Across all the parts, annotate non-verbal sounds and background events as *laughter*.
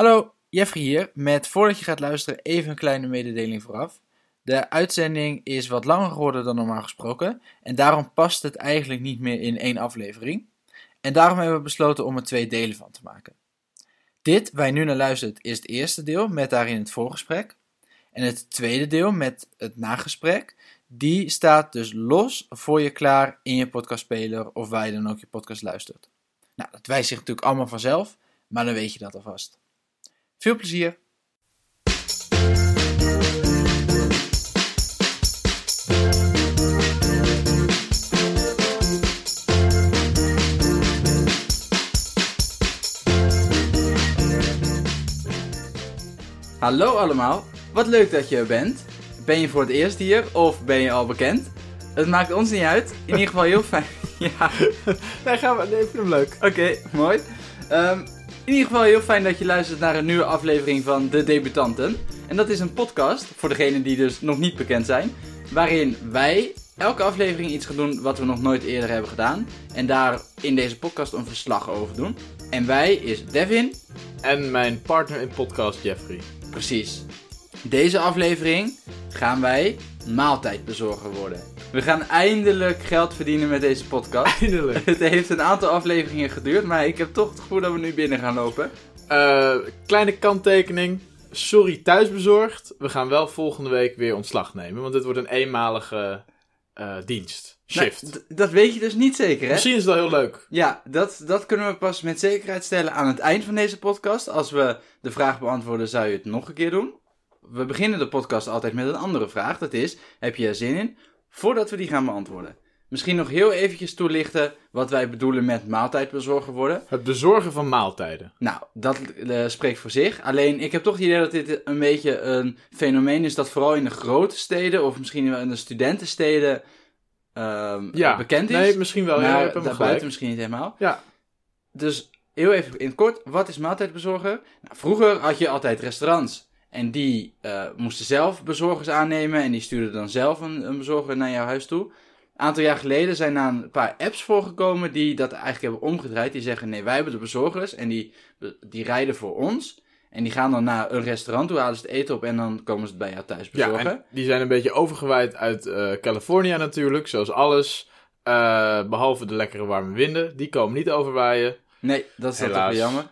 Hallo, Jeffrey hier met voordat je gaat luisteren even een kleine mededeling vooraf. De uitzending is wat langer geworden dan normaal gesproken en daarom past het eigenlijk niet meer in één aflevering. En daarom hebben we besloten om er twee delen van te maken. Dit, waar je nu naar luistert, is het eerste deel met daarin het voorgesprek. En het tweede deel met het nagesprek, die staat dus los voor je klaar in je podcastspeler of waar je dan ook je podcast luistert. Nou, dat wijst zich natuurlijk allemaal vanzelf, maar dan weet je dat alvast. Veel plezier! Hallo allemaal, wat leuk dat je er bent. Ben je voor het eerst hier of ben je al bekend? Het maakt ons niet uit. In ieder geval heel fijn. *laughs* ja, Nee, gaan we. Nee, ik vind hem leuk. oké, mooi. Ehm, in ieder geval heel fijn dat je luistert naar een nieuwe aflevering van De Debutanten. En dat is een podcast, voor degenen die dus nog niet bekend zijn, waarin wij elke aflevering iets gaan doen wat we nog nooit eerder hebben gedaan. En daar in deze podcast een verslag over doen. En wij is Devin, En mijn partner in podcast, Jeffrey. Precies. Deze aflevering gaan wij maaltijdbezorger worden. We gaan eindelijk geld verdienen met deze podcast. Eindelijk. Het heeft een aantal afleveringen geduurd, maar ik heb toch het gevoel dat we nu binnen gaan lopen. Eh, kleine kanttekening. Sorry, thuisbezorgd. We gaan wel volgende week weer ontslag nemen, want dit wordt een eenmalige eh, dienst. Shift. Nou, d- dat weet je dus niet zeker, hè? Misschien is wel heel leuk. Ja, dat, dat kunnen we pas met zekerheid stellen aan het eind van deze podcast. Als we de vraag beantwoorden, zou je het nog een keer doen? We beginnen de podcast altijd met een andere vraag. Dat is, heb je er zin in? Voordat we die gaan beantwoorden. Misschien nog heel eventjes toelichten wat wij bedoelen met maaltijdbezorger worden. Het bezorgen van maaltijden. Nou, dat eh, spreekt voor zich. Alleen, ik heb toch het idee dat dit een beetje een fenomeen is dat vooral in de grote steden, of misschien wel in de studentensteden, ehm, Ja. bekend is. Nee, misschien wel. Ja, maar hem daarbuiten misschien niet helemaal. Ja. Dus heel even in het kort, wat is maaltijdbezorger? Nou, vroeger had je altijd restaurants. En die eh, moesten zelf bezorgers aannemen. En die stuurden dan zelf een, een bezorger naar jouw huis toe. Een aantal jaar geleden zijn daar een paar apps voorgekomen die dat eigenlijk hebben omgedraaid. Die zeggen, nee, wij hebben de bezorgers. En die, die rijden voor ons. En die gaan dan naar een restaurant toe, halen ze het eten op en dan komen ze het bij jou thuis Ja, bezorgen. en die zijn een beetje overgewaaid uit eh Californië natuurlijk, zoals alles. Eh, behalve de lekkere warme winden. Die komen niet overwaaien. Nee, dat is toch Helaas. weer jammer.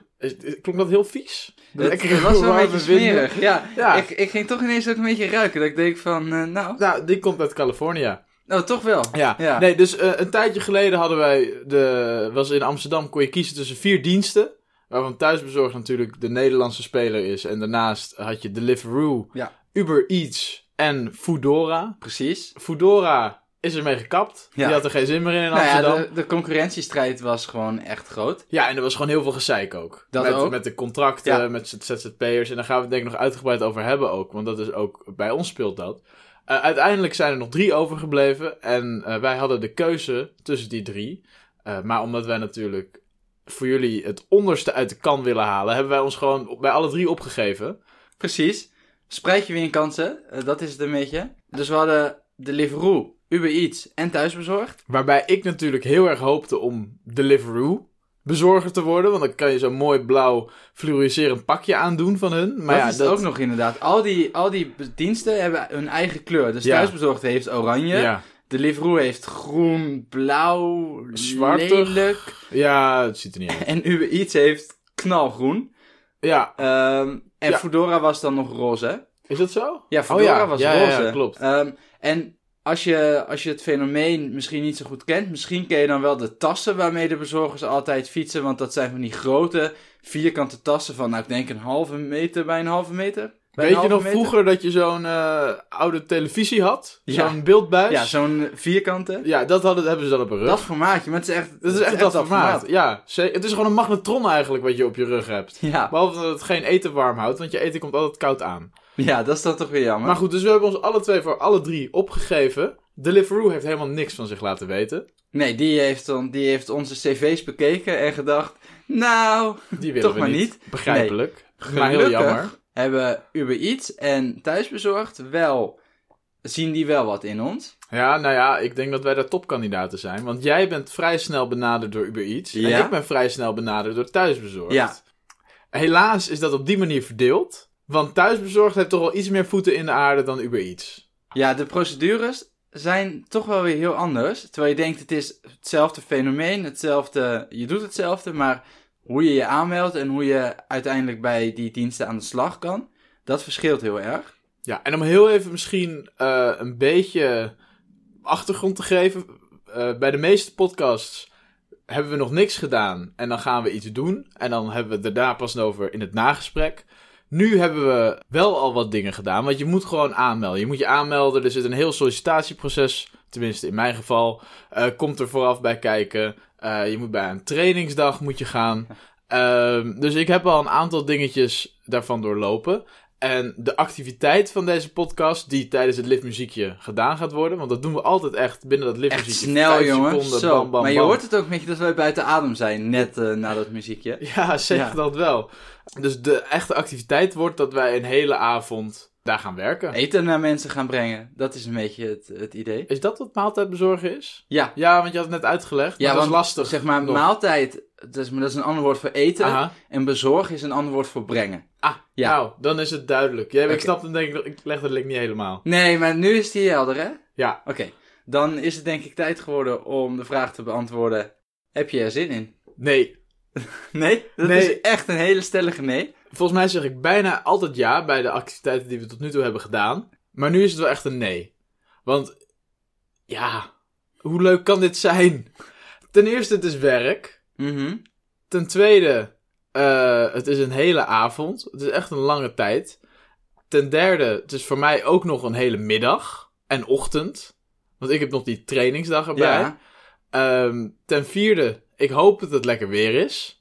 Klonk dat heel vies? De Het was wel een *laughs* beetje smerig. Ja, Ja. Ik, ik ging toch ineens ook een beetje ruiken. Dat ik denk van, eh, nou, Nou, die komt uit Californië. nou, toch wel. Ja, Ja. nee, dus eh, een tijdje geleden hadden wij, de, was in Amsterdam, kon je kiezen tussen vier diensten. Waarvan thuisbezorgd natuurlijk de Nederlandse speler is. En daarnaast had je Deliveroo, Ja. Uber Eats en Foodora. Precies. Foodora is ermee gekapt. Ja. Die had er geen zin meer in in Nou ja, de, de concurrentiestrijd was gewoon echt groot. Ja, en er was gewoon heel veel gezeik ook. Dat met, ook. met de contracten, Ja. met ZZP'ers. En daar gaan we het denk ik nog uitgebreid over hebben ook. Want dat is ook, bij ons speelt dat. Eh, uiteindelijk zijn er nog drie overgebleven. En eh, wij hadden de keuze tussen die drie. Eh, maar omdat wij natuurlijk voor jullie het onderste uit de kan willen halen... hebben wij ons gewoon bij alle drie opgegeven. Precies. Spreid je weer in kansen. dat is het een beetje. Dus we hadden Deliveroo, Uber Eats en thuisbezorgd. Waarbij ik natuurlijk heel erg hoopte om Deliveroo bezorger te worden. Want dan kan je zo'n mooi blauw fluoriserend pakje aandoen van hun. Maar dat ja, is ook nog inderdaad. Al die, al die diensten hebben hun eigen kleur. Dus Ja. thuisbezorgd heeft oranje. Ja, Deliveroo heeft groen, blauw, Zwartig. lelijk. ja, het ziet er niet uit. En Uber Eats heeft knalgroen. Ja, Ehm, en Ja. Foodora was dan nog roze. is dat zo? Ja, Foodora Oh ja, was roze. ja, klopt. Ehm, en als je, als je het fenomeen misschien niet zo goed kent, misschien ken je dan wel de tassen waarmee de bezorgers altijd fietsen. Want dat zijn van die grote vierkante tassen van, nou ik denk een halve meter bij een halve meter. Weet je nog meter. vroeger dat je zo'n eh, oude televisie had? Ja. Zo'n beeldbuis? Ja, zo'n vierkante. Ja, dat hadden, hebben ze dan op een rug. Dat formaatje, maar het is echt, dat is echt dat formaat. Ja, het is gewoon een magnetron eigenlijk wat je op je rug hebt. Ja, Behalve dat het geen eten warm houdt, want je eten komt altijd koud aan. Ja, dat is dan toch weer jammer. Maar goed, dus we hebben ons alle twee voor alle drie opgegeven. Deliveroo heeft helemaal niks van zich laten weten. Nee, die heeft, dan, die heeft onze cv's bekeken en gedacht, nou, Die willen Toch we maar niet. Begrijpelijk. Nee. Maar heel jammer. hebben Uber Eats en thuisbezorgd wel, zien die wel wat in ons. Ja, nou ja, ik denk dat wij daar topkandidaten zijn. Want jij bent vrij snel benaderd door Uber Eats. Ja. En ik ben vrij snel benaderd door Thuisbezorgd. Ja. Helaas is dat op die manier verdeeld. Want thuisbezorgd heeft toch wel iets meer voeten in de aarde dan Uber Eats. Ja, de procedures zijn toch wel weer heel anders. Terwijl je denkt, het is hetzelfde fenomeen, hetzelfde, je doet hetzelfde, maar hoe je je aanmeldt en hoe je uiteindelijk bij die diensten aan de slag kan, dat verschilt heel erg. Ja, en om heel even misschien uh, een beetje achtergrond te geven. Uh, bij de meeste podcasts hebben we nog niks gedaan en dan gaan we iets doen. En dan hebben we het daarna pas over in het nagesprek. Nu hebben we wel al wat dingen gedaan, want je moet gewoon aanmelden. Je moet je aanmelden, er zit een heel sollicitatieproces, tenminste in mijn geval, uh, komt er vooraf bij kijken. Uh, je moet bij een trainingsdag moet je gaan. Uh, dus ik heb al een aantal dingetjes daarvan doorlopen. En de activiteit van deze podcast, die tijdens het liftmuziekje gedaan gaat worden. Want dat doen we altijd echt binnen dat liftmuziekje. Echt snel, jongen. Seconden, Zo. Bam, bam, maar je hoort het ook een beetje dat wij buiten adem zijn, net uh, na dat muziekje. *laughs* Ja, ja. dat wel. Dus de echte activiteit wordt dat wij een hele avond daar gaan werken. Eten naar mensen gaan brengen. Dat is een beetje het, het idee. Is dat wat maaltijd bezorgen is? Ja. Ja, want je had het net uitgelegd. Ja, dat is lastig. Zeg maar, nog. maaltijd, dat is, dat is een ander woord voor eten. Aha. En bezorgen is een ander woord voor brengen. Ah, ja. nou, dan is het duidelijk. Jij, okay. Ik snap het denk ik, ik leg de link niet helemaal. Nee, maar nu is die helder, hè? Ja. Oké. Okay. Dan is het denk ik tijd geworden om de vraag te beantwoorden. Heb je er zin in? Nee. *laughs* nee? Dat nee. is echt een hele stellige nee. Volgens mij zeg ik bijna altijd ja bij de activiteiten die we tot nu toe hebben gedaan. Maar nu is het wel echt een nee. Want, ja, hoe leuk kan dit zijn? Ten eerste, het is werk. Mm -hmm. Ten tweede, uh, het is een hele avond. Het is echt een lange tijd. Ten derde, het is voor mij ook nog een hele middag en ochtend. Want ik heb nog die trainingsdag erbij. Ja. Um, ten vierde, ik hoop dat het lekker weer is.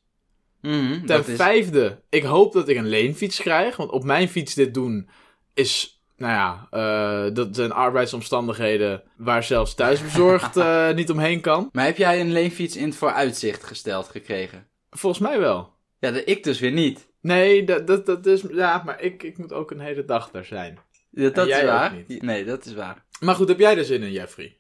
Mm, Ten vijfde, ik hoop dat ik een leenfiets krijg. Want op mijn fiets dit doen is, nou ja, uh, dat zijn arbeidsomstandigheden waar zelfs thuisbezorgd uh, *laughs* niet omheen kan. Maar heb jij een leenfiets in het vooruitzicht gesteld gekregen? Volgens mij wel. Ja, de, ik dus weer niet. Nee, dat, dat, dat is, ja, maar ik, ik moet ook een hele dag daar zijn. Ja, dat is waar. Nee, dat is waar. Maar goed, heb jij er zin in, Jeffrey?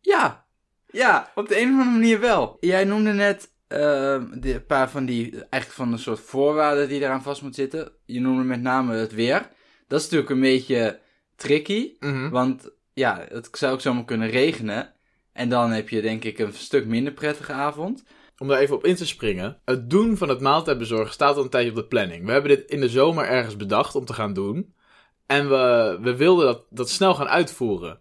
Ja, ja, op de een of andere manier wel. Jij noemde net uh, een paar van die, eigenlijk van een soort voorwaarden die eraan vast moet zitten. Je noemde met name het weer. Dat is natuurlijk een beetje tricky, mm -hmm. want ja, het zou ook zomaar kunnen regenen. En dan heb je denk ik een stuk minder prettige avond. Om daar even op in te springen. Het doen van het maaltijdbezorgen staat al een tijdje op de planning. We hebben dit in de zomer ergens bedacht om te gaan doen. En we, we wilden dat, dat snel gaan uitvoeren.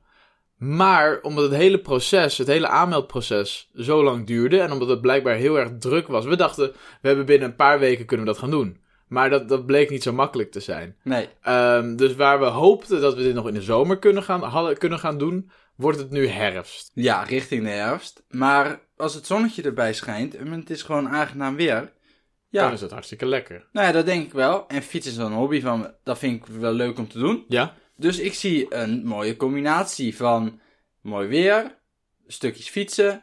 Maar omdat het hele proces, het hele aanmeldproces zo lang duurde en omdat het blijkbaar heel erg druk was, we dachten, we hebben binnen een paar weken kunnen we dat gaan doen. Maar dat, dat bleek niet zo makkelijk te zijn. Nee. Um, dus waar we hoopten dat we dit nog in de zomer kunnen gaan, hadden, kunnen gaan doen, wordt het nu herfst. Ja, richting de herfst. Maar als het zonnetje erbij schijnt en het is gewoon aangenaam weer, ja. dan is het hartstikke lekker. Nou ja, dat denk ik wel. En fietsen is wel een hobby van me. Dat vind ik wel leuk om te doen. Ja. Dus ik zie een mooie combinatie van mooi weer, stukjes fietsen, een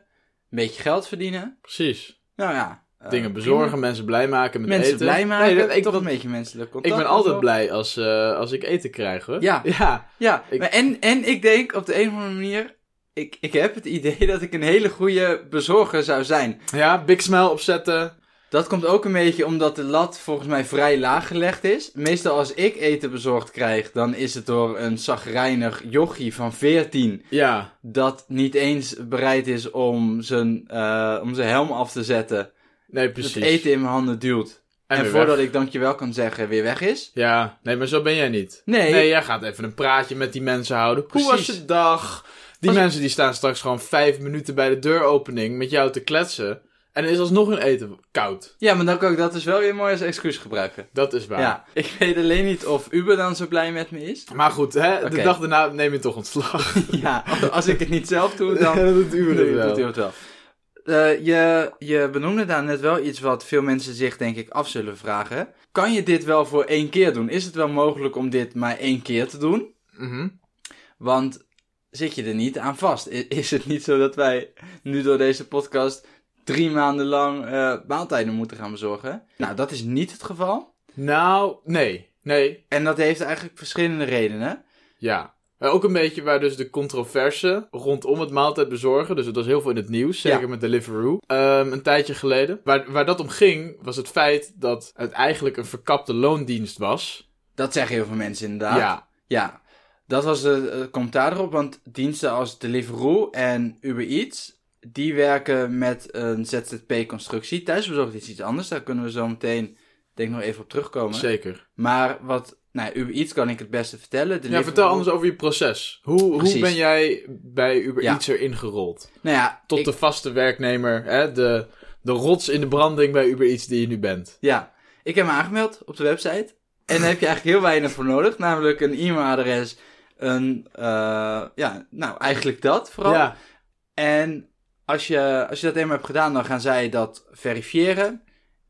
beetje geld verdienen. Precies. Nou ja. Uh, Dingen bezorgen, prima. mensen blij maken met mensen eten. blij maken, nee, dat, ik, een beetje menselijk contact. Ik ben altijd blij als, uh, als ik eten krijg hoor. Ja, *laughs* ja. ja. Ik... En, en ik denk op de een of andere manier, ik, ik heb het idee *laughs* dat ik een hele goede bezorger zou zijn. Ja, big smile opzetten. Dat komt ook een beetje omdat de lat volgens mij vrij laag gelegd is. Meestal als ik eten bezorgd krijg, dan is het door een zagrijnig jochie van 14. Ja. Dat niet eens bereid is om zijn, uh, om zijn helm af te zetten. Nee, precies. Het eten in mijn handen duwt. En, en voordat weg. ik dankjewel kan zeggen, weer weg is. Ja, nee, maar zo ben jij niet. Nee. Nee, jij gaat even een praatje met die mensen houden. Precies. Hoe was je dag? Die als mensen die staan straks gewoon vijf minuten bij de deuropening met jou te kletsen. En er is alsnog een eten koud. Ja, maar dan kan ik dat dus wel weer mooi als excuus gebruiken. Dat is waar. Ja, ik weet alleen niet of Uber dan zo blij met me is. Maar goed, hè, okay. de dag daarna neem je toch ontslag. *laughs* ja, als ik het niet zelf doe, dan *laughs* ja, doet Uber het wel. Doet Uber het wel. Uh, je, je benoemde daar net wel iets wat veel mensen zich denk ik af zullen vragen. Kan je dit wel voor één keer doen? Is het wel mogelijk om dit maar één keer te doen? Mm -hmm. Want zit je er niet aan vast? Is het niet zo dat wij nu door deze podcast drie maanden lang uh, maaltijden moeten gaan bezorgen. Nou, dat is niet het geval. Nou, nee. Nee. En dat heeft eigenlijk verschillende redenen. Ja. Maar ook een beetje waar dus de controverse rondom het maaltijd bezorgen. Dus het was heel veel in het nieuws, zeker Ja. met Deliveroo. ehm, een tijdje geleden. Waar, waar dat om ging, was het feit dat het eigenlijk een verkapte loondienst was. Dat zeggen heel veel mensen inderdaad. Ja, Ja, dat was de eh, commentaar erop, want diensten als Deliveroo en Uber Eats, die werken met een ZZP-constructie. Thuisbezorgd is iets anders, daar kunnen we zo meteen, denk ik, nog even op terugkomen. zeker. Maar wat, nou, Uber Eats kan ik het beste vertellen. Ja, Deliveroo- vertel anders over je proces. Hoe, hoe ben jij bij Uber Ja. Eats erin gerold? Nou ja, Tot ik- de vaste werknemer, hè? De, de rots in de branding bij Uber Eats die je nu bent. Ja, ik heb me aangemeld op de website. En daar heb je eigenlijk heel weinig voor nodig. Namelijk een e-mailadres, een, eh, ja, nou eigenlijk dat vooral. Ja, En als je, als je dat eenmaal hebt gedaan, dan gaan zij dat verifiëren.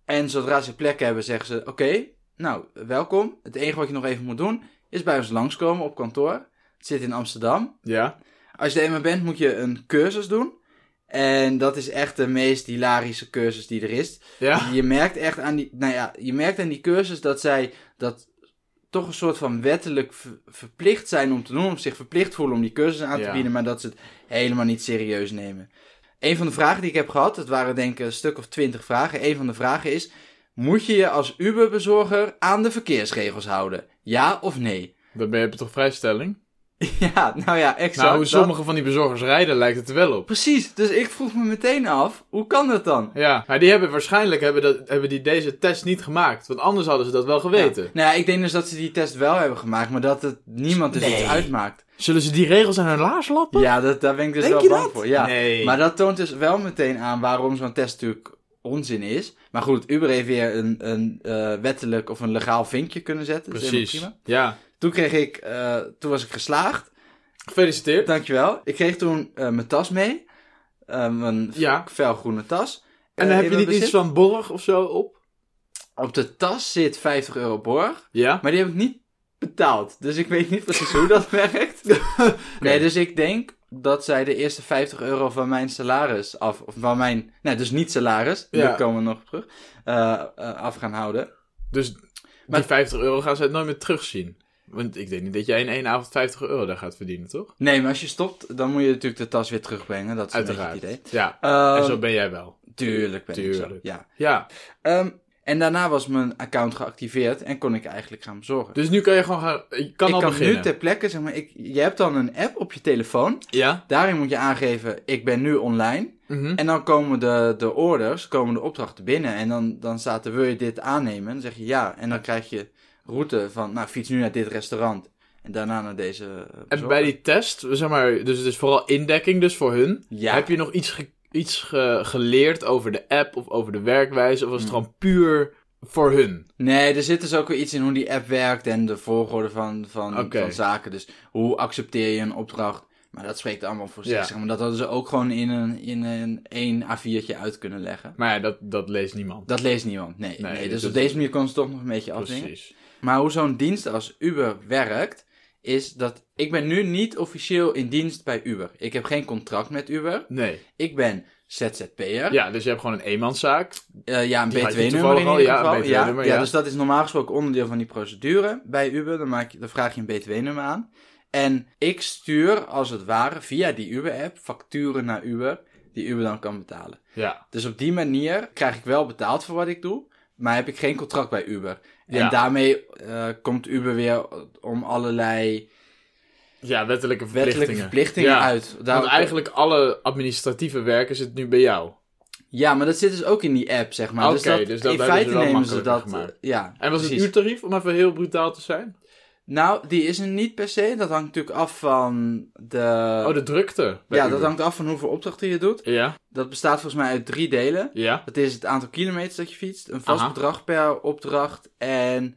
En zodra ze plek hebben, zeggen ze: Oké, nou, welkom. Het enige wat je nog even moet doen, is bij ons langskomen op kantoor. Het zit in Amsterdam. ja, Als je er eenmaal bent, moet je een cursus doen. En dat is echt de meest hilarische cursus die er is. ja. Je merkt echt aan die, nou ja, je merkt aan die cursus dat zij dat toch een soort van wettelijk ver- verplicht zijn om te doen, om zich verplicht voelen om die cursus aan te Ja. bieden, maar dat ze het helemaal niet serieus nemen. Een van de vragen die ik heb gehad, het waren denk ik een stuk of twintig vragen. Een van de vragen is: moet je je als Uber-bezorger aan de verkeersregels houden? Ja of nee? Dan ben je toch vrijstelling? *laughs* ja, nou ja, exact. nou, hoe dat. sommige van die bezorgers rijden lijkt het er wel op. Precies, dus ik vroeg me meteen af, hoe kan dat dan? Ja, maar die hebben waarschijnlijk hebben, dat, hebben die deze test niet gemaakt. Want anders hadden ze dat wel geweten. Ja. Nou ja, ik denk dus dat ze die test wel hebben gemaakt, maar dat het niemand dus Nee. iets uitmaakt. Zullen ze die regels aan hun laars lappen? Ja, dat, daar ben ik dus Denk wel je bang dat? voor. Ja. Nee. Maar dat toont dus wel meteen aan waarom zo'n test natuurlijk onzin is. Maar goed, Uber heeft weer een, een eh, wettelijk of een legaal vinkje kunnen zetten. Dat is helemaal Precies. prima. Ja. Toen kreeg ik, eh, toen was ik geslaagd. Gefeliciteerd. Dankjewel. Ik kreeg toen eh, mijn tas mee. Eh, mijn Ja. felgroene tas. En dan heb je niet iets van borg of zo op? Op de tas zit 50 euro borg. Ja. Maar die heb ik niet betaald. Dus ik weet niet precies hoe dat *laughs* werkt. *laughs* Nee, dus ik denk dat zij de eerste 50 euro van mijn salaris af, of van mijn, nee, dus niet salaris, Ja. daar komen we nog op terug, af gaan houden. Dus Maar- die 50 euro gaan ze het nooit meer terugzien. Want ik denk niet dat jij in één avond 50 euro daar gaat verdienen, toch? Nee, maar als je stopt, dan moet je natuurlijk de tas weer terugbrengen. Dat is een beetje het idee. Ja. Ehm, en zo ben jij wel. Tuurlijk ben ik zo, Tuurlijk. ja. Ja. Ehm, en daarna was mijn account geactiveerd en kon ik eigenlijk gaan bezorgen. Dus nu kan je gewoon gaan. Je kan ik al kan beginnen. nu ter plekke, zeg maar, ik, je hebt dan een app op je telefoon. Ja. Daarin moet je aangeven, ik ben nu online. Mhm. En dan komen de, de orders, komen de opdrachten binnen. En dan, dan staat er, wil je dit aannemen? Dan zeg je ja. En dan krijg je route van, nou, fiets nu naar dit restaurant. En daarna naar deze eh, En bij die test, zeg maar, dus het is vooral indekking dus voor hun. Ja. Heb je nog iets, ge- iets ge- geleerd over de app of over de werkwijze? Of was het Hmm. gewoon puur voor hun? Nee, er zit dus ook weer iets in hoe die app werkt en de volgorde van, van, van zaken. Dus hoe accepteer je een opdracht? Maar dat spreekt allemaal voor zich. Ja. Zeg maar. Dat hadden ze ook gewoon in een, in een één A4'tje uit kunnen leggen. Maar ja, dat, dat leest niemand. Dat leest niemand. Nee, Nee, dus is- op deze manier kon ze toch nog een beetje afdwingen. Precies. Maar hoe zo'n dienst als Uber werkt, is dat ik ben nu niet officieel in dienst bij Uber. Ik heb geen contract met Uber. Nee. Ik ben ZZP'er. Ja, dus je hebt gewoon een eenmanszaak. Eh, ja, een BTW-nummer in ieder ja, geval. ja, BTW-nummer, ja, ja. dus dat is normaal gesproken onderdeel van die procedure bij Uber. Dan, maak je, dan vraag je een BTW-nummer aan. En ik stuur als het ware via die Uber-app facturen naar Uber, die Uber dan kan betalen. Ja. Dus op die manier krijg ik wel betaald voor wat ik doe, maar heb ik geen contract bij Uber. En daarmee eh, komt Uber weer om allerlei Ja, wettelijke verplichtingen. wettelijke verplichtingen Ja, uit. Daar Want eigenlijk alle administratieve werken zit nu bij jou. Ja, maar dat zit dus ook in die app, zeg maar. dus dat, dus dat in feite nemen ze dat. ja, En was het precies. uurtarief, om even heel brutaal te zijn? Nou, die is er niet per se. Dat hangt natuurlijk af van de. oh, de drukte. ja, Uber. dat hangt af van hoeveel opdrachten je doet. Ja, Dat bestaat volgens mij uit drie delen. ja. Dat is het aantal kilometers dat je fietst, een vast Aha. bedrag per opdracht en.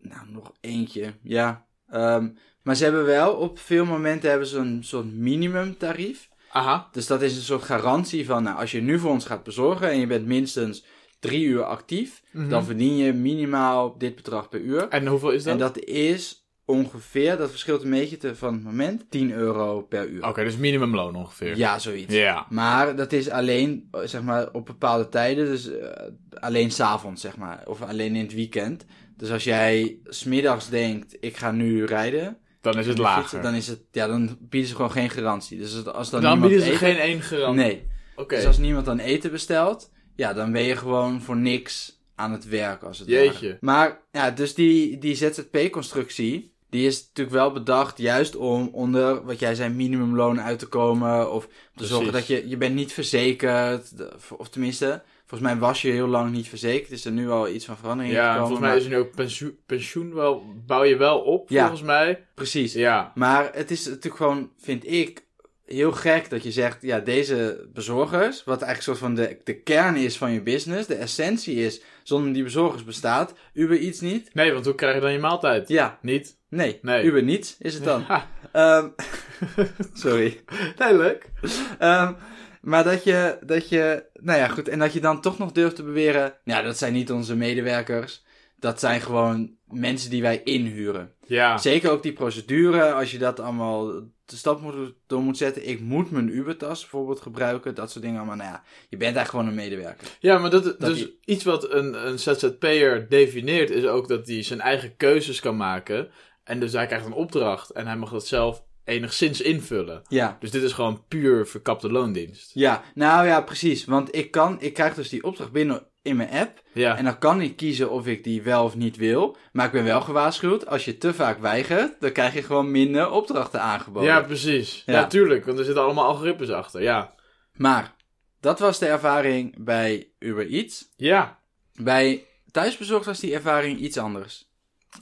Nou, nog eentje. Ja. Ehm, maar ze hebben wel, op veel momenten hebben ze een soort minimumtarief. Aha. Dus dat is een soort garantie van, nou, als je nu voor ons gaat bezorgen en je bent minstens drie uur actief, Mhm. dan verdien je minimaal dit bedrag per uur. En hoeveel is dat? En dat is ongeveer, dat verschilt een beetje te, van het moment, 10 euro per uur. Oké, dus minimumloon ongeveer. Ja, zoiets. Ja. Maar dat is alleen, zeg maar, op bepaalde tijden, dus eh, alleen s'avonds, zeg maar, of alleen in het weekend. Dus als jij smiddags denkt, ik ga nu rijden, Dan is het lager. fietsen, dan, is het, ja, dan bieden ze gewoon geen garantie. Dus als- dan, dan bieden ze eten- geen één garantie. Nee. Oké. Dus als niemand dan eten bestelt, ja, dan ben je gewoon voor niks aan het werk als het Jeetje. ware. Maar ja, dus die, die ZZP-constructie, die is natuurlijk wel bedacht juist om onder, wat jij zei, minimumloon uit te komen. Of te Precies. zorgen dat je, je bent niet verzekerd. Of tenminste, volgens mij was je heel lang niet verzekerd. Is er nu al iets van verandering in Ja, en gekomen. volgens mij maar- is er nu ook pensioen, pensioen wel, bouw je wel op, Ja. volgens mij. Precies. Ja. Maar het is natuurlijk gewoon, vind ik, heel gek dat je zegt, ja, deze bezorgers, wat eigenlijk soort van de, de kern is van je business, de essentie is, zonder die bezorgers bestaat Uber iets niet. Nee, want hoe krijg je dan je maaltijd? Ja, Niet? nee, Nee. Uber niets is het dan. *laughs* Ehm, *laughs* sorry. nee, leuk. Ehm, maar dat je, dat je, nou ja, goed, en dat je dan toch nog durft te beweren, ja, dat zijn niet onze medewerkers, dat zijn gewoon mensen die wij inhuren. Ja. Zeker ook die procedure, als je dat allemaal de stap moet, door moet zetten. Ik moet mijn Ubertas bijvoorbeeld gebruiken, dat soort dingen allemaal. Nou ja, je bent eigenlijk gewoon een medewerker. Ja, maar dat, dus die- iets wat een, een ZZP'er definieert is ook dat hij zijn eigen keuzes kan maken. En dus hij krijgt een opdracht en hij mag dat zelf enigszins invullen. Ja. Dus dit is gewoon puur verkapte loondienst. Ja, nou ja, precies. Want ik kan, ik krijg dus die opdracht binnen in mijn app. Ja, En dan kan ik kiezen of ik die wel of niet wil. Maar ik ben wel gewaarschuwd, als je te vaak weigert, dan krijg je gewoon minder opdrachten aangeboden. ja precies. Ja. Ja. tuurlijk, want er zitten allemaal algoritmes achter. Ja, Maar, dat was de ervaring bij Uber Eats. ja. Bij thuisbezorgd was die ervaring iets anders.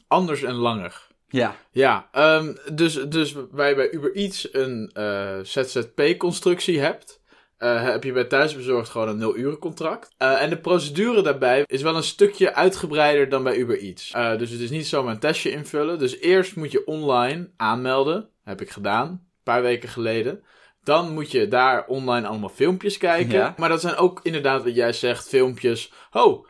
anders en langer. Ja. Ja, ehm, dus, dus je bij Uber Eats een eh, ZZP-constructie hebt, eh, heb je bij thuisbezorgd gewoon een 0 uren contract. Eh, en de procedure daarbij is wel een stukje uitgebreider dan bij Uber Eats. Eh, dus het is niet zomaar een testje invullen. Dus eerst moet je online aanmelden. Heb ik gedaan, een paar weken geleden. Dan moet je daar online allemaal filmpjes kijken. Ja. Maar dat zijn ook inderdaad wat jij zegt, filmpjes. Oh,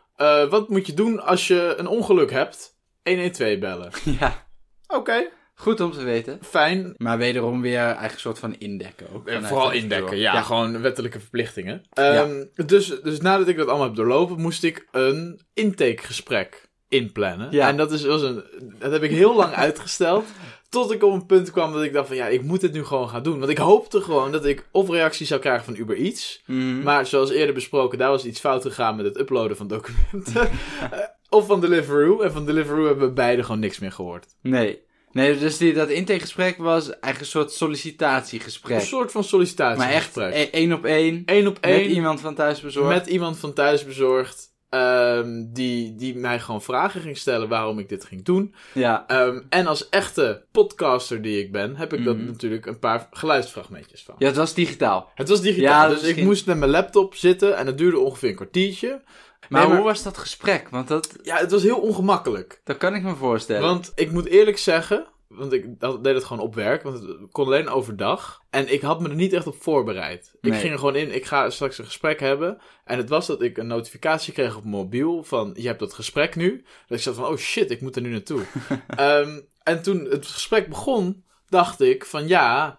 wat moet je doen als je een ongeluk hebt? 112 bellen. *laughs* Ja. Oké, Goed om te weten. fijn. Maar wederom weer eigenlijk een soort van indekken ook. Vanuit vooral indekken, ja, ja. Gewoon wettelijke verplichtingen. Ehm, dus, dus nadat ik dat allemaal heb doorlopen, moest ik een intakegesprek inplannen. Ja. En dat, is, was een, dat heb ik heel lang *laughs* uitgesteld. Tot ik op een punt kwam dat ik dacht van ja, ik moet dit nu gewoon gaan doen. Want ik hoopte gewoon dat ik of reactie zou krijgen van Uber Eats. Mhm. Maar zoals eerder besproken, daar was iets fout gegaan met het uploaden van documenten. *laughs* Eh, of van Deliveroo. En van Deliveroo hebben we beide gewoon niks meer gehoord. Nee. Nee, dus die, dat intakegesprek was eigenlijk een soort sollicitatiegesprek. Een soort van sollicitatiegesprek. maar echt e- één op één. Eén op Met één. iemand van thuisbezorgd. Met iemand van thuisbezorgd. ehm, die, die mij gewoon vragen ging stellen waarom ik dit ging doen. Ja. Ehm, en als echte podcaster die ik ben, heb ik dat Mhm. natuurlijk een paar geluidsfragmentjes van. ja, het was digitaal. Het was digitaal, Ja, dus ik moest met mijn laptop zitten en het duurde ongeveer een kwartiertje. Maar, Nee, maar- hoe was dat gesprek? Want dat, Ja, het was heel ongemakkelijk. dat kan ik me voorstellen. Want ik moet eerlijk zeggen, want ik deed het gewoon op werk, want het kon alleen overdag. En ik had me er niet echt op voorbereid. Ik ging er gewoon in, ik ga straks een gesprek hebben. En het was dat ik een notificatie kreeg op mijn mobiel van, je hebt dat gesprek nu. Dat ik zat van, oh shit, ik moet er nu naartoe. *laughs* Ehm, en toen het gesprek begon, dacht ik van, ja...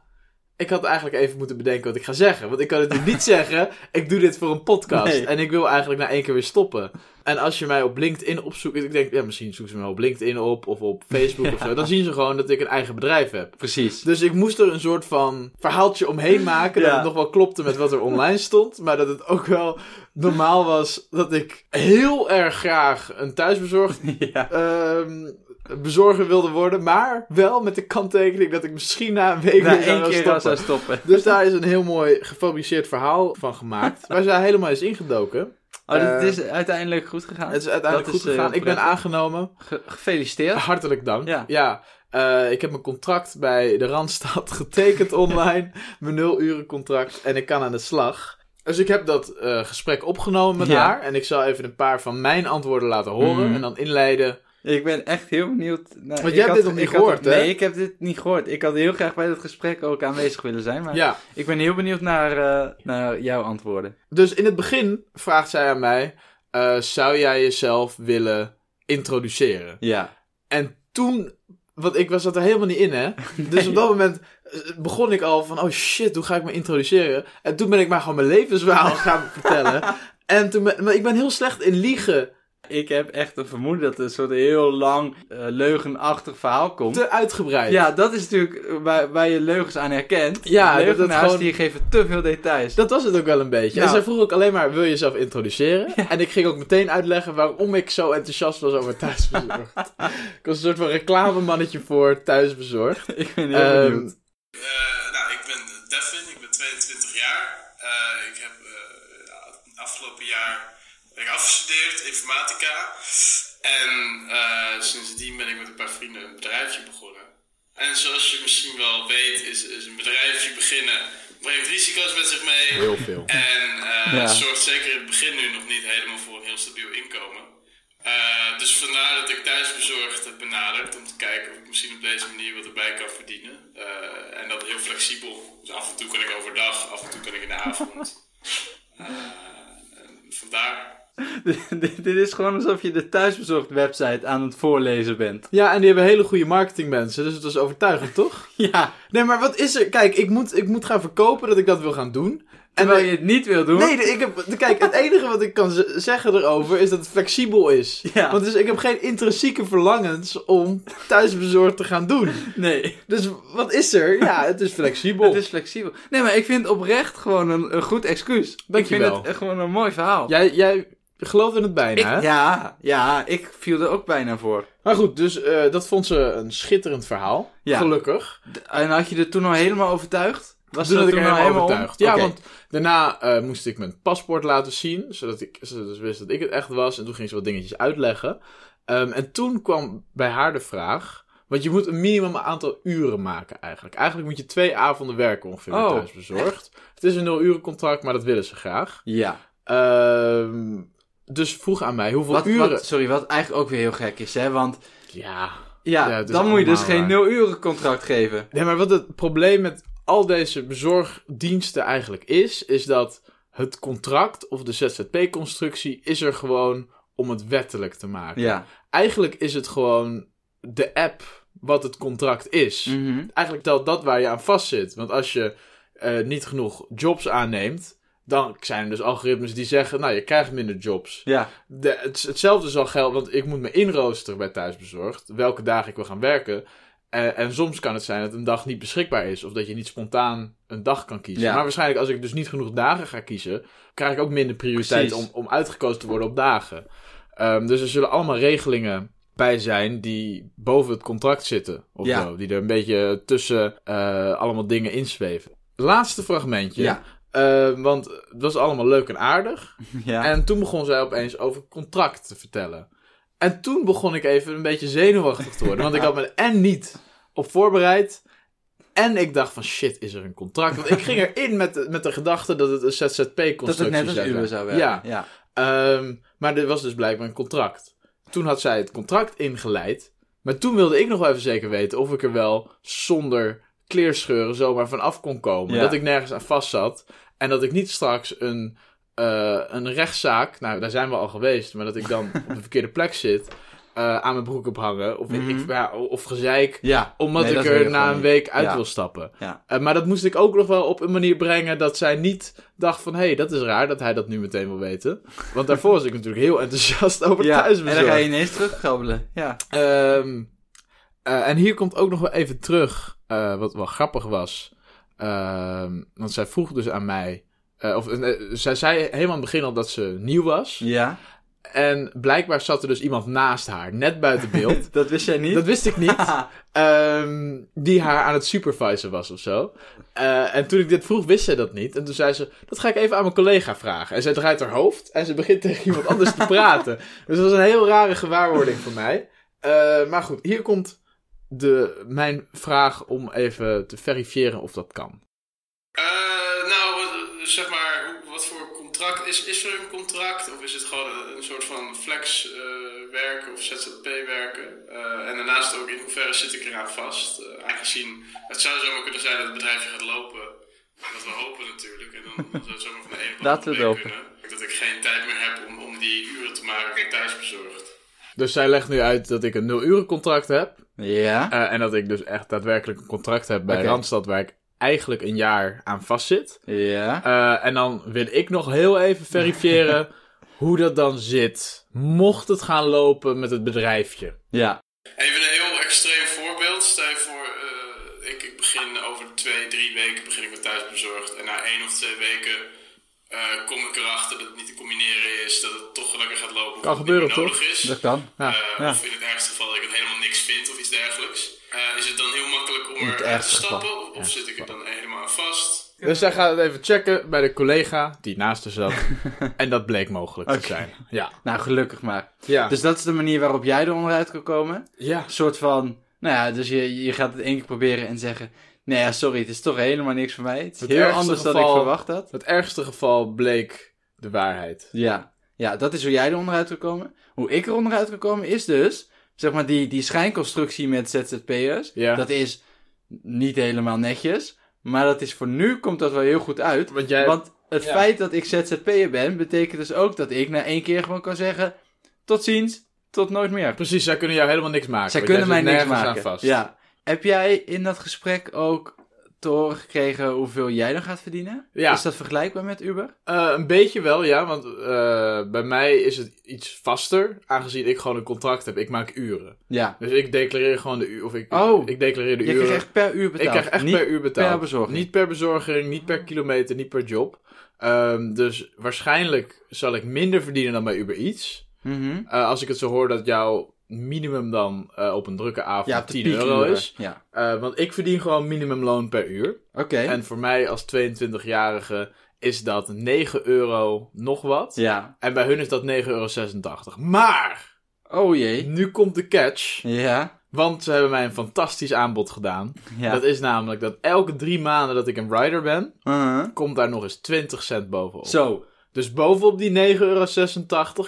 Ik had eigenlijk even moeten bedenken wat ik ga zeggen. Want ik kan natuurlijk niet *laughs* zeggen, ik doe dit voor een podcast. Nee. En ik wil eigenlijk na één keer weer stoppen. En als je mij op LinkedIn opzoekt, ik denk, ja, misschien zoeken ze me op LinkedIn op of op Facebook of zo. Dan zien ze gewoon dat ik een eigen bedrijf heb. Precies. Dus ik moest er een soort van verhaaltje omheen maken. Dat het nog wel klopte met wat er online stond. Maar dat het ook wel normaal was dat ik heel erg graag een thuisbezorgd *laughs* ja. ehm, bezorger wilde worden. Maar wel met de kanttekening dat ik misschien na een week Na één keer stoppen. zou stoppen. Dus daar is een heel mooi gefabriceerd verhaal van gemaakt. Waar zij helemaal is ingedoken. Oh, het Eh, is uiteindelijk goed gegaan. Het is uiteindelijk Dat goed is, eh, gegaan. ik ben aangenomen. Ge- gefeliciteerd. Hartelijk dank. Ja. Ja. eh, ik heb mijn contract bij de Randstad *laughs* getekend online. *laughs* mijn nul uren contract. En ik kan aan de slag. Dus ik heb dat gesprek opgenomen met Ja. haar. En ik zal even een paar van mijn antwoorden laten horen. Mhm. En dan inleiden. Ik ben echt heel benieuwd. Nou, Want jij hebt dit nog niet gehoord, hè? Nee, ik heb dit niet gehoord. Ik had heel graag bij dat gesprek ook aanwezig willen zijn. Maar Ja. ik ben heel benieuwd naar, eh, naar jouw antwoorden. Dus in het begin vraagt zij aan mij. eh, zou jij jezelf willen introduceren? Ja. En toen, want ik was dat er helemaal niet in, hè. *laughs* Dus op dat moment eh, begon ik al van, oh shit, hoe ga ik me introduceren? En toen ben ik maar gewoon mijn levensverhaal *laughs* gaan vertellen. En toen, ben- maar ik ben heel slecht in liegen Ik heb echt een vermoeden dat er een soort heel lang eh, leugenachtig verhaal komt. Te uitgebreid. Ja, dat is natuurlijk waar, waar je leugens aan herkent. Ja, leugenaars gewoon- die geven te veel details. Dat was het ook wel een beetje. Ja. En zij vroeg ook alleen maar, wil je jezelf introduceren? *laughs* En ik ging ook meteen uitleggen waarom ik zo enthousiast was over thuisbezorgd. *laughs* ik was een soort van reclamemannetje voor thuisbezorgd. *laughs* ik ben heel Ehm, benieuwd. Eh, nou, ik ben Devin, ik ben 22 jaar. Eh, ik heb eh, afgelopen jaar afgestudeerd, informatica. En eh, sindsdien ben ik met een paar vrienden een bedrijfje begonnen. En zoals je misschien wel weet, is, is een bedrijfje beginnen brengt risico's met zich mee. Heel veel. En Ja. het zorgt zeker in het begin nu nog niet helemaal voor een heel stabiel inkomen. Eh, dus vandaar dat ik thuisbezorgd heb benaderd om te kijken of ik misschien op deze manier wat erbij kan verdienen. En dat heel flexibel. Dus af en toe kan ik overdag, af en toe kan ik in de avond. *laughs* Vandaar. *laughs* dit, dit is gewoon alsof je de thuisbezorgd website aan het voorlezen bent. Ja, en die hebben hele goede marketingmensen, dus het was overtuigend, toch? *laughs* Ja, Nee, maar wat is er? Kijk, ik moet, ik moet gaan verkopen dat ik dat wil gaan doen. En terwijl dan- je het niet wil doen. Nee, ik heb, kijk, het enige wat ik kan zeggen erover is dat het flexibel is. Ja. Want dus ik heb geen intrinsieke verlangens om thuisbezorgd te gaan doen. Nee, Dus wat is er? Ja, het is flexibel. *laughs* het is flexibel. Nee, maar ik vind oprecht gewoon een, een goed excuus. Ik Dankjewel. vind het gewoon een mooi verhaal. Jij, jij gelooft in het bijna, Ik- hè? ja, ja, ik viel er ook bijna voor. Maar goed, dus eh, dat vond ze een schitterend verhaal. Ja. Gelukkig. En had je er toen al helemaal overtuigd? Was Toen er ik toen er al helemaal om? overtuigd. Ja, want daarna eh, moest ik mijn paspoort laten zien. Zodat ik zodat ze wist dat ik het echt was. En toen ging ze wat dingetjes uitleggen. Ehm, en toen kwam bij haar de vraag... Want je moet een minimum aantal uren maken eigenlijk. Eigenlijk moet je twee avonden werken ongeveer Oh. thuisbezorgd. Het is een nul uren contract, maar dat willen ze graag. Ja. Ehm, dus vroeg aan mij hoeveel Wat, uren... wat, sorry, wat eigenlijk ook weer heel gek is, hè? Want Ja, ja, is dan moet je dus geen waar. nul uren contract geven. Nee, maar wat het probleem met al deze bezorgdiensten eigenlijk is, is dat het contract of de ZZP-constructie is er gewoon om het wettelijk te maken. Ja. Eigenlijk is het gewoon de app wat het contract is. Mhm. Eigenlijk telt dat waar je aan vastzit. Want als je eh, niet genoeg jobs aanneemt, dan zijn er dus algoritmes die zeggen, nou, je krijgt minder jobs. Ja. De, het, hetzelfde zal gelden, want ik moet me inroosteren bij thuisbezorgd. Welke dagen ik wil gaan werken. En soms kan het zijn dat een dag niet beschikbaar is. Of dat je niet spontaan een dag kan kiezen. Ja. Maar waarschijnlijk als ik dus niet genoeg dagen ga kiezen... krijg ik ook minder prioriteit om, Precies. om uitgekozen te worden op dagen. Ehm, dus er zullen allemaal regelingen bij zijn die boven het contract zitten. Of Ja. zo. Die er een beetje tussen eh, allemaal dingen inzweven. Laatste fragmentje. Ja. Eh, want het was allemaal leuk en aardig. *laughs* Ja. En toen begon zij opeens over contract te vertellen. En toen begon ik even een beetje zenuwachtig te worden. Want ik had me en niet op voorbereid. En ik dacht van shit, is er een contract? Want ik ging erin met de, met de gedachte dat het een dat ZZP-constructie het net als zou zijn. zou werken. Ja, ja. Ehm, maar er was dus blijkbaar een contract. Toen had zij het contract ingeleid. Maar toen wilde ik nog wel even zeker weten of ik er wel zonder kleerscheuren zomaar vanaf kon komen. Ja. Dat ik nergens aan vast zat. En dat ik niet straks een, eh, een rechtszaak, nou daar zijn we al geweest, maar dat ik dan *laughs* op de verkeerde plek zit, eh, aan mijn broek heb hangen. Of, ik, Mhm. ja, of gezeik. Ja. Omdat Nee, ik er na een week uit Ja. wil stappen. Ja. Eh, maar dat moest ik ook nog wel op een manier brengen dat zij niet dacht van... hé, hey, dat is raar dat hij dat nu meteen wil weten. Want daarvoor was ik natuurlijk heel enthousiast over Ja, en dan ga je ineens terugkrabbelen. Ja. Ehm, eh, en hier komt ook nog wel even terug, eh, wat wel grappig was. Ehm, want zij vroeg dus aan mij... eh, of zij zei helemaal aan het begin al dat ze nieuw was. Ja. En blijkbaar zat er dus iemand naast haar, net buiten beeld. *laughs* Dat wist jij niet? dat wist ik niet. *laughs* Ehm, die haar aan het supervisen was of zo. En toen ik dit vroeg, wist zij dat niet. En toen zei ze, dat ga ik even aan mijn collega vragen. En zij draait haar hoofd en ze begint tegen iemand anders te praten. Dus dat was een heel rare gewaarwording voor mij. Maar goed, hier komt de, mijn vraag om even te verifiëren of dat kan. Eh, nou, zeg maar, hoe- wat voor contract is, is er een contract? Of is het gewoon een, een soort van flex eh, werken of ZZP werken? Eh, en daarnaast ook in hoeverre zit ik eraan vast? Aangezien het zou zomaar kunnen zijn dat het bedrijfje gaat lopen. Dat we hopen natuurlijk. En dan, dan zou het zomaar van de ene plek kunnen. Dat ik geen tijd meer heb om, om die uren te maken voor thuisbezorgd. Dus zij legt nu uit dat ik een nul uren contract heb. Ja. Eh, en dat ik dus echt daadwerkelijk een contract heb bij. Randstad waar ik eigenlijk een jaar aan vastzit. Ja. Eh, en dan wil ik nog heel even verifiëren *laughs* hoe dat dan zit. Mocht het gaan lopen met het bedrijfje. Ja. Even een heel extreem voorbeeld. Stel je voor, eh, ik, ik begin over twee, drie weken begin ik met thuisbezorgd. En na één of twee weken eh, kom ik erachter dat het niet te combineren is. Dat het toch lopen. Kan gebeuren, toch? is. Dat kan. Ja, Eh, ja. Of in het ergste geval dat ik het helemaal niks vind of iets dergelijks. Eh, is het dan heel makkelijk om eruit te geval. stappen? Of, of zit ik er dan helemaal aan vast? Dus zij gaat het even checken bij de collega die naast haar zat. *laughs* en dat bleek mogelijk te zijn. Ja. Nou, gelukkig maar. Ja. Dus dat is de manier waarop jij er onderuit kan komen. ja. Een soort van, nou ja, dus je, je gaat het één keer proberen en zeggen... Nee, ja, sorry, het is toch helemaal niks voor mij. Het is Het heel ergste anders dan geval- ik verwacht had. Het ergste geval bleek de waarheid. Ja. Ja, dat is hoe jij er onderuit kan komen. Hoe ik er onderuit kan komen is dus, zeg maar, die, die schijnconstructie met ZZP'ers. Ja. Dat is niet helemaal netjes. Maar dat is voor nu, komt dat wel heel goed uit. Want jij... Want het Ja. feit dat ik ZZP'er ben, betekent dus ook dat ik na één keer gewoon kan zeggen... Tot ziens, tot nooit meer. Precies, zij kunnen jou helemaal niks maken. Zij kunnen mij niks maken. vast. Ja. Heb jij in dat gesprek ook te horen gekregen hoeveel jij dan gaat verdienen? Ja. Is dat vergelijkbaar met Uber? Eh, een beetje wel, ja. Want eh, bij mij is het iets vaster. Aangezien ik gewoon een contract heb. Ik maak uren. Ja. Dus ik declareer gewoon de uur. Of ik, Oh. ik declareer de Je uren. krijgt echt per uur betaald. ik krijg echt Niet per uur betaald. per bezorging. Niet per bezorging, niet per kilometer, niet per job. Ehm, dus waarschijnlijk zal ik minder verdienen dan bij Uber Eats. Mhm. Eh, als ik het zo hoor dat jouw minimum dan eh, op een drukke avond Ja, op de 10 euro is. Ja. Eh, want ik verdien gewoon minimumloon per uur. Oké. En voor mij als 22-jarige is dat 9 euro nog wat. Ja. En bij hun is dat 9,86 euro. Maar, Oh jee. nu komt de catch. Ja. Want ze hebben mij een fantastisch aanbod gedaan. Ja. Dat is namelijk dat elke drie maanden dat ik een rider ben, Uh-huh. komt daar nog eens 20 cent bovenop. Zo. Dus bovenop die 9,86 euro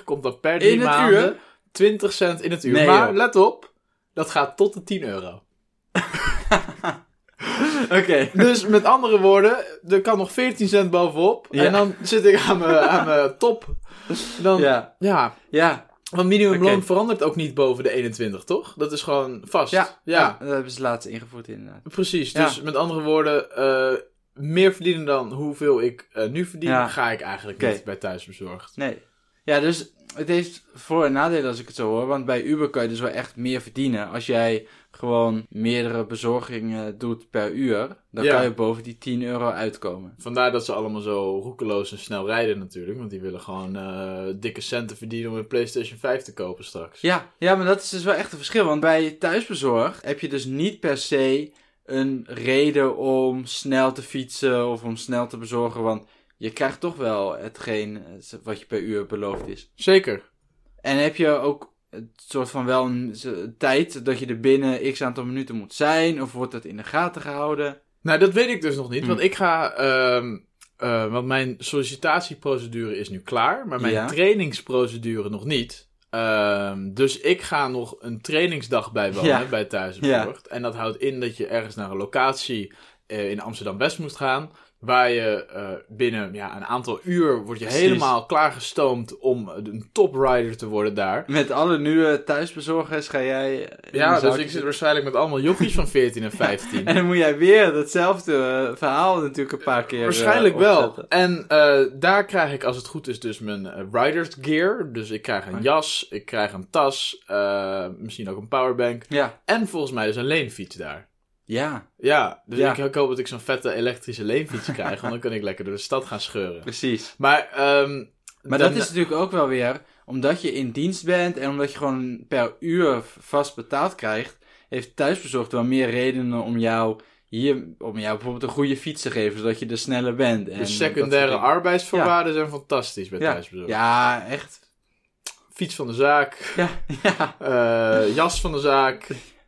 komt dan per drie In het maanden uur? 20 cent in het uur. Nee, maar joh. let op, dat gaat tot de 10 euro. *laughs* Oké. Dus met andere woorden, er kan nog 14 cent bovenop. Ja. En dan zit ik aan mijn, aan mijn top. Dan, ja. Ja. Ja. want minimumloon verandert ook niet boven de 21, toch? Dat is gewoon vast. Ja. ja. Dat hebben ze laatst ingevoerd inderdaad. precies. Ja. Dus met andere woorden, eh, meer verdienen dan hoeveel ik eh, nu verdien, ga ik eigenlijk niet bij thuisbezorgd. Nee. Ja, dus het heeft voor- en nadelen als ik het zo hoor. Want bij Uber kan je dus wel echt meer verdienen. Als jij gewoon meerdere bezorgingen doet per uur, dan Ja. kan je boven die 10 euro uitkomen. Vandaar dat ze allemaal zo roekeloos en snel rijden natuurlijk. Want die willen gewoon eh, dikke centen verdienen om een PlayStation 5 te kopen straks. Ja, ja, maar dat is dus wel echt een verschil. Want bij thuisbezorg heb je dus niet per se een reden om snel te fietsen of om snel te bezorgen. Want je krijgt toch wel hetgeen eh, wat je per uur beloofd is. Zeker. En heb je ook het soort van wel een tijd dat je er binnen x aantal minuten moet zijn? Of wordt dat in de gaten gehouden? Nou, dat weet ik dus nog niet. Hm. Want ik ga. ehm, eh, want mijn sollicitatieprocedure is nu klaar. Maar mijn Ja. trainingsprocedure nog niet. Ehm, dus ik ga nog een trainingsdag bijwonen Ja. bij Thuisbezorgd. En dat houdt in dat je ergens naar een locatie eh, in Amsterdam-West moest gaan. Waar je eh, binnen ja, een aantal uur word je Precies. helemaal klaargestoomd om een toprider te worden daar. Met alle nieuwe thuisbezorgers ga jij. eh, Ja, dus ik zit waarschijnlijk met allemaal jochies van *laughs* 14 en 15. En dan moet jij weer datzelfde eh, verhaal natuurlijk een paar keer. Waarschijnlijk wel. En daar krijg ik, als het goed is, dus mijn riders gear. Dus ik krijg een jas, ik krijg een tas, misschien ook een powerbank. Ja. En volgens mij dus een leenfiets daar. Ja, Ja, dus Ja. Ik, hoop dat ik zo'n vette elektrische leenfiets krijg. want dan kan ik lekker door de stad gaan scheuren. precies. Maar, ehm, Maar dan- dat is natuurlijk ook wel weer, omdat je in dienst bent en omdat je gewoon per uur vast betaald krijgt, heeft thuisbezorgd wel meer redenen om jou hier, om jou bijvoorbeeld een goede fiets te geven, zodat je er sneller bent. En de secundaire arbeidsvoorwaarden zijn fantastisch bij Ja. thuisbezorgd. Ja, echt. Fiets van de zaak, Ja, ja. eh, jas van de zaak. *laughs*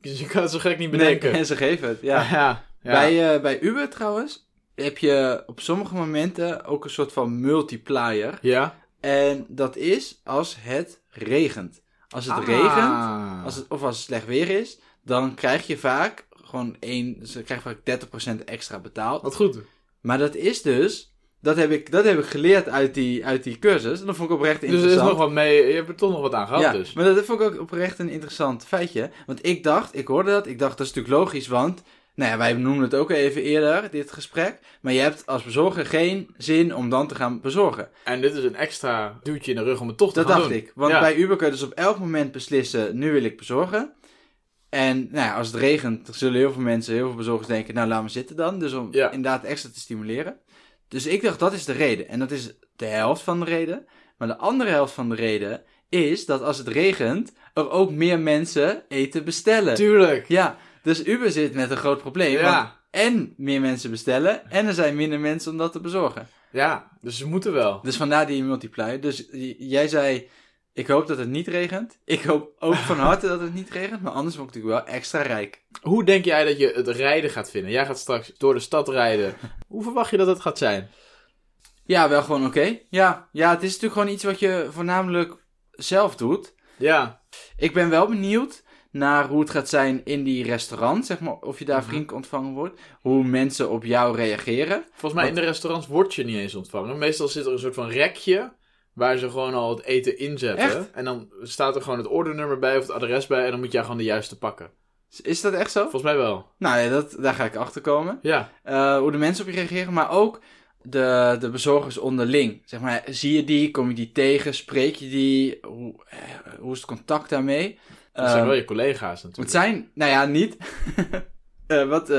Je, je kan het zo gek niet bedenken. Nee, *laughs* en ze geven het, ja. *laughs* ja. ja. Bij, eh, bij Uber trouwens heb je op sommige momenten ook een soort van multiplier. ja? En dat is als het regent. Als het Ah. regent, als het, of als het slecht weer is, dan krijg je vaak gewoon één, ze krijgen vaak 30% extra betaald. Wat goed. Maar dat is dus, dat heb ik, dat heb ik geleerd uit die, uit die cursus. En dat vond ik oprecht Dus er is interessant. nog wat mee, je hebt er toch nog wat aan gehad ja, dus. maar dat vond ik ook oprecht een interessant feitje. Want ik dacht, ik hoorde dat, ik dacht dat is natuurlijk logisch, want Nou ja, wij noemden het ook even eerder, dit gesprek. Maar je hebt als bezorger geen zin om dan te gaan bezorgen. En dit is een extra duwtje in de rug om het toch te Dat gaan dacht doen. ik. Want Ja. bij Uber kun je dus op elk moment beslissen, nu wil ik bezorgen. En nou ja, als het regent, zullen heel veel mensen, heel veel bezorgers denken, nou laat me zitten dan. Dus om Ja. inderdaad extra te stimuleren. Dus ik dacht, dat is de reden. En dat is de helft van de reden. Maar de andere helft van de reden is dat als het regent, er ook meer mensen eten bestellen. Tuurlijk. Ja, dus Uber zit met een groot probleem. Ja. Want en meer mensen bestellen, en er zijn minder mensen om dat te bezorgen. Ja, dus ze moeten wel. Dus vandaar die multiplier. Dus jij zei, ik hoop dat het niet regent. Ik hoop ook van harte dat het niet regent, maar anders word ik natuurlijk wel extra rijk. Hoe denk jij dat je het rijden gaat vinden? Jij gaat straks door de stad rijden. *laughs* Hoe verwacht je dat het gaat zijn? Ja, wel gewoon oké. Ja. ja, het is natuurlijk gewoon iets wat je voornamelijk zelf doet. Ja, Ik ben wel benieuwd naar hoe het gaat zijn in die restaurant, zeg maar, of je daar Mhm. vriendelijk ontvangen wordt. Hoe mensen op jou reageren. volgens mij in de restaurants word je niet eens ontvangen. Meestal zit er een soort van rekje waar ze gewoon al het eten inzetten. Echt? En dan staat er gewoon het ordernummer bij of het adres bij en dan moet jij gewoon de juiste pakken. Is dat echt zo? Volgens mij wel. Nou ja, dat, daar ga ik achter komen. Ja, Eh, hoe de mensen op je reageren, maar ook de, de bezorgers onderling. Zeg maar, zie je die, kom je die tegen, spreek je die, hoe, eh, hoe is het contact daarmee? dat zijn Eh, wel je collega's het natuurlijk. zijn, nou ja, niet. *laughs* Eh, wat, eh,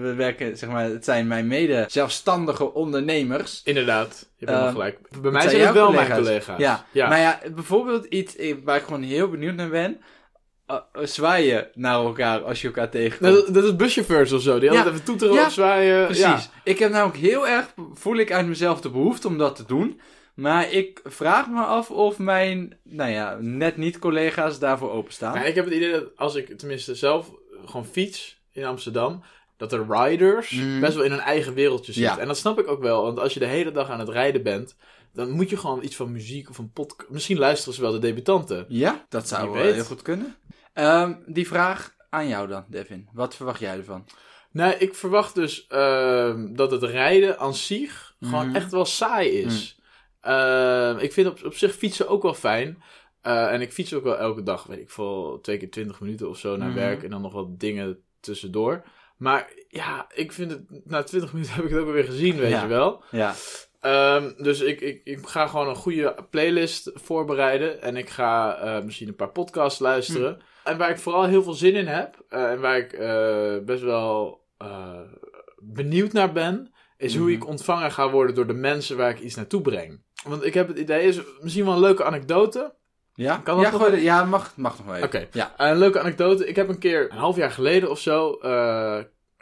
we werken, zeg maar, het zijn mijn mede zelfstandige ondernemers. Inderdaad, je bent Eh, wel gelijk. Bij mij zijn het wel mijn collega's. Ja. ja. maar ja, bijvoorbeeld iets eh, waar ik gewoon heel benieuwd naar ben. Uh, zwaaien naar elkaar als je elkaar tegenkomt. Dat, dat is buschauffeurs of zo. Die Ja. altijd even toeteren Ja, of zwaaien. Precies. Ik heb namelijk heel erg, voel ik uit mezelf de behoefte om dat te doen. Maar ik vraag me af of mijn, nou ja, net niet collega's daarvoor openstaan. Maar ik heb het idee dat als ik tenminste zelf gewoon fiets in Amsterdam, dat de riders Mhm. best wel in hun eigen wereldje zitten. Ja. En dat snap ik ook wel, want als je de hele dag aan het rijden bent, dan moet je gewoon iets van muziek of een podcast. Misschien luisteren ze wel de debutanten. Ja, dat zou wel heel goed kunnen. Ehm, die vraag aan jou dan, Devin. Wat verwacht jij ervan? Nee, ik verwacht dus ehm, dat het rijden aan zich gewoon Mhm. echt wel saai is. Ehm, ik vind op, op zich fietsen ook wel fijn. Eh, en ik fiets ook wel elke dag, weet ik veel, twee keer twintig minuten of zo naar werk. En dan nog wat dingen tussendoor. Maar ja, ik vind het, na twintig minuten *laughs* heb ik het ook alweer gezien, weet Ja. je wel. Ja. Ehm, dus ik, ik, ik ga gewoon een goede playlist voorbereiden. En ik ga eh, misschien een paar podcasts luisteren. Hm. En waar ik vooral heel veel zin in heb. eh, en waar ik eh, best wel benieuwd naar ben. Is hoe Mhm. ik ontvangen ga worden door de mensen waar ik iets naartoe breng. Want ik heb het idee, is misschien wel een leuke anekdote. Ja, Kan dat ja, nog gooi ja mag, mag nog wel even. Oké. Ja. Een leuke anekdote. Ik heb een keer, een half jaar geleden of zo, eh,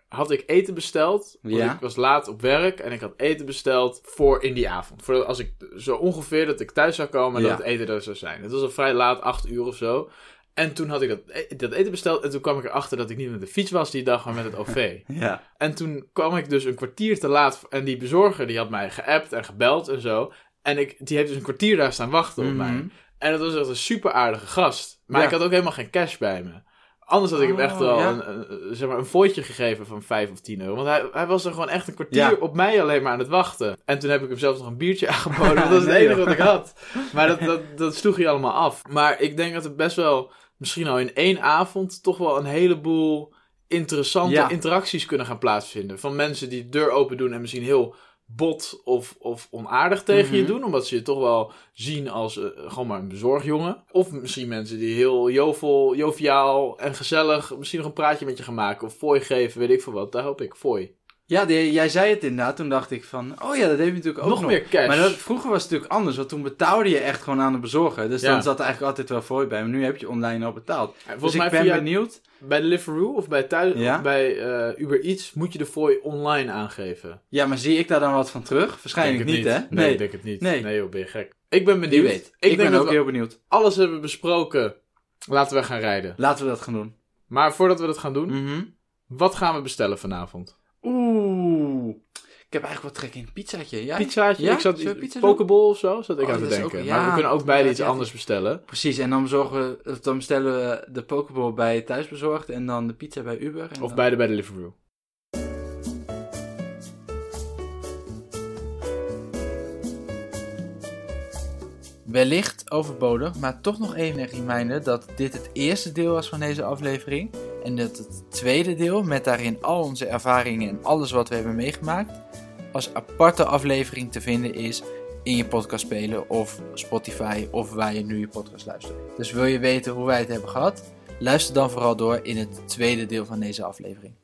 had ik eten besteld. Want Ja. Ik was laat op werk en ik had eten besteld voor in die avond. Voor als ik zo ongeveer dat ik thuis zou komen en Ja. dat het eten er zou zijn. Het was al vrij laat, acht uur of zo. En toen had ik dat, e- dat eten besteld en toen kwam ik erachter dat ik niet met de fiets was die dag, maar met het OV. *laughs* Ja. En toen kwam ik dus een kwartier te laat en die bezorger die had mij geappt en gebeld en zo. En ik, die heeft dus een kwartier daar staan wachten op Mhm. mij. En dat was echt een super aardige gast. Maar Ja. ik had ook helemaal geen cash bij me. Anders had ik hem Oh, echt wel ja. een, een- zeg maar een fooitje gegeven van 5 of 10 euro. Want hij, hij was er gewoon echt een kwartier Ja. op mij alleen maar aan het wachten. En toen heb ik hem zelfs nog een biertje *laughs* aangeboden. want dat is het enige wat ik had. Maar dat, dat, dat sloeg hij allemaal af. Maar ik denk dat het best wel, misschien al in één avond, toch wel een heleboel interessante Ja. interacties kunnen gaan plaatsvinden. Van mensen die de deur open doen en misschien heel bot of, of onaardig tegen je Mhm. doen. Omdat ze je toch wel zien als eh, gewoon maar een bezorgjongen. Of misschien mensen die heel jovel, joviaal en gezellig misschien nog een praatje met je gaan maken. Of fooi geven, weet ik veel wat. Daar hoop ik, fooi. Ja, die- jij zei het inderdaad. Toen dacht ik van, oh ja, dat heeft je natuurlijk ook nog, nog. meer cash. Maar dat, vroeger was het natuurlijk anders, want toen betaalde je echt gewoon aan de bezorger. Dus Ja. dan zat er eigenlijk altijd wel voor bij. Maar nu heb je online al betaald. Ja, dus ik ben via, benieuwd. bij Deliveroo of bij, thuis, Ja? of bij eh, Uber Eats moet je de fooi online aangeven. Ja, maar zie ik daar dan wat van terug? Waarschijnlijk niet, hè? Nee, ik denk het niet. Nee. Nee, joh, ben je gek. Ik ben Wie benieuwd. weet. Ik, Ik, ben ook we heel benieuwd. alles hebben besproken. Laten we gaan rijden. Laten we dat gaan doen. Maar voordat we dat gaan doen, Mhm. wat gaan we bestellen vanavond? Oeh. Ik heb eigenlijk wat trek in een pizzaatje. Ja? Pizzaatje? Ja? Ik zat pizza doen? Pokeball of zo, zat ik Oh, aan te denken. ook- maar we kunnen ook beide iets anders bestellen. Precies, en dan, zorgen, we- dan bestellen we de Pokeball bij thuisbezorgd en dan de pizza bij Uber. En Of dan- beide bij Deliveroo. Wellicht overbodig, maar toch nog even een reminder dat dit het eerste deel was van deze aflevering. En dat het tweede deel, met daarin al onze ervaringen en alles wat we hebben meegemaakt, als aparte aflevering te vinden is in je podcast spelen of Spotify of waar je nu je podcast luistert. Dus wil je weten hoe wij het hebben gehad? Luister dan vooral door in het tweede deel van deze aflevering.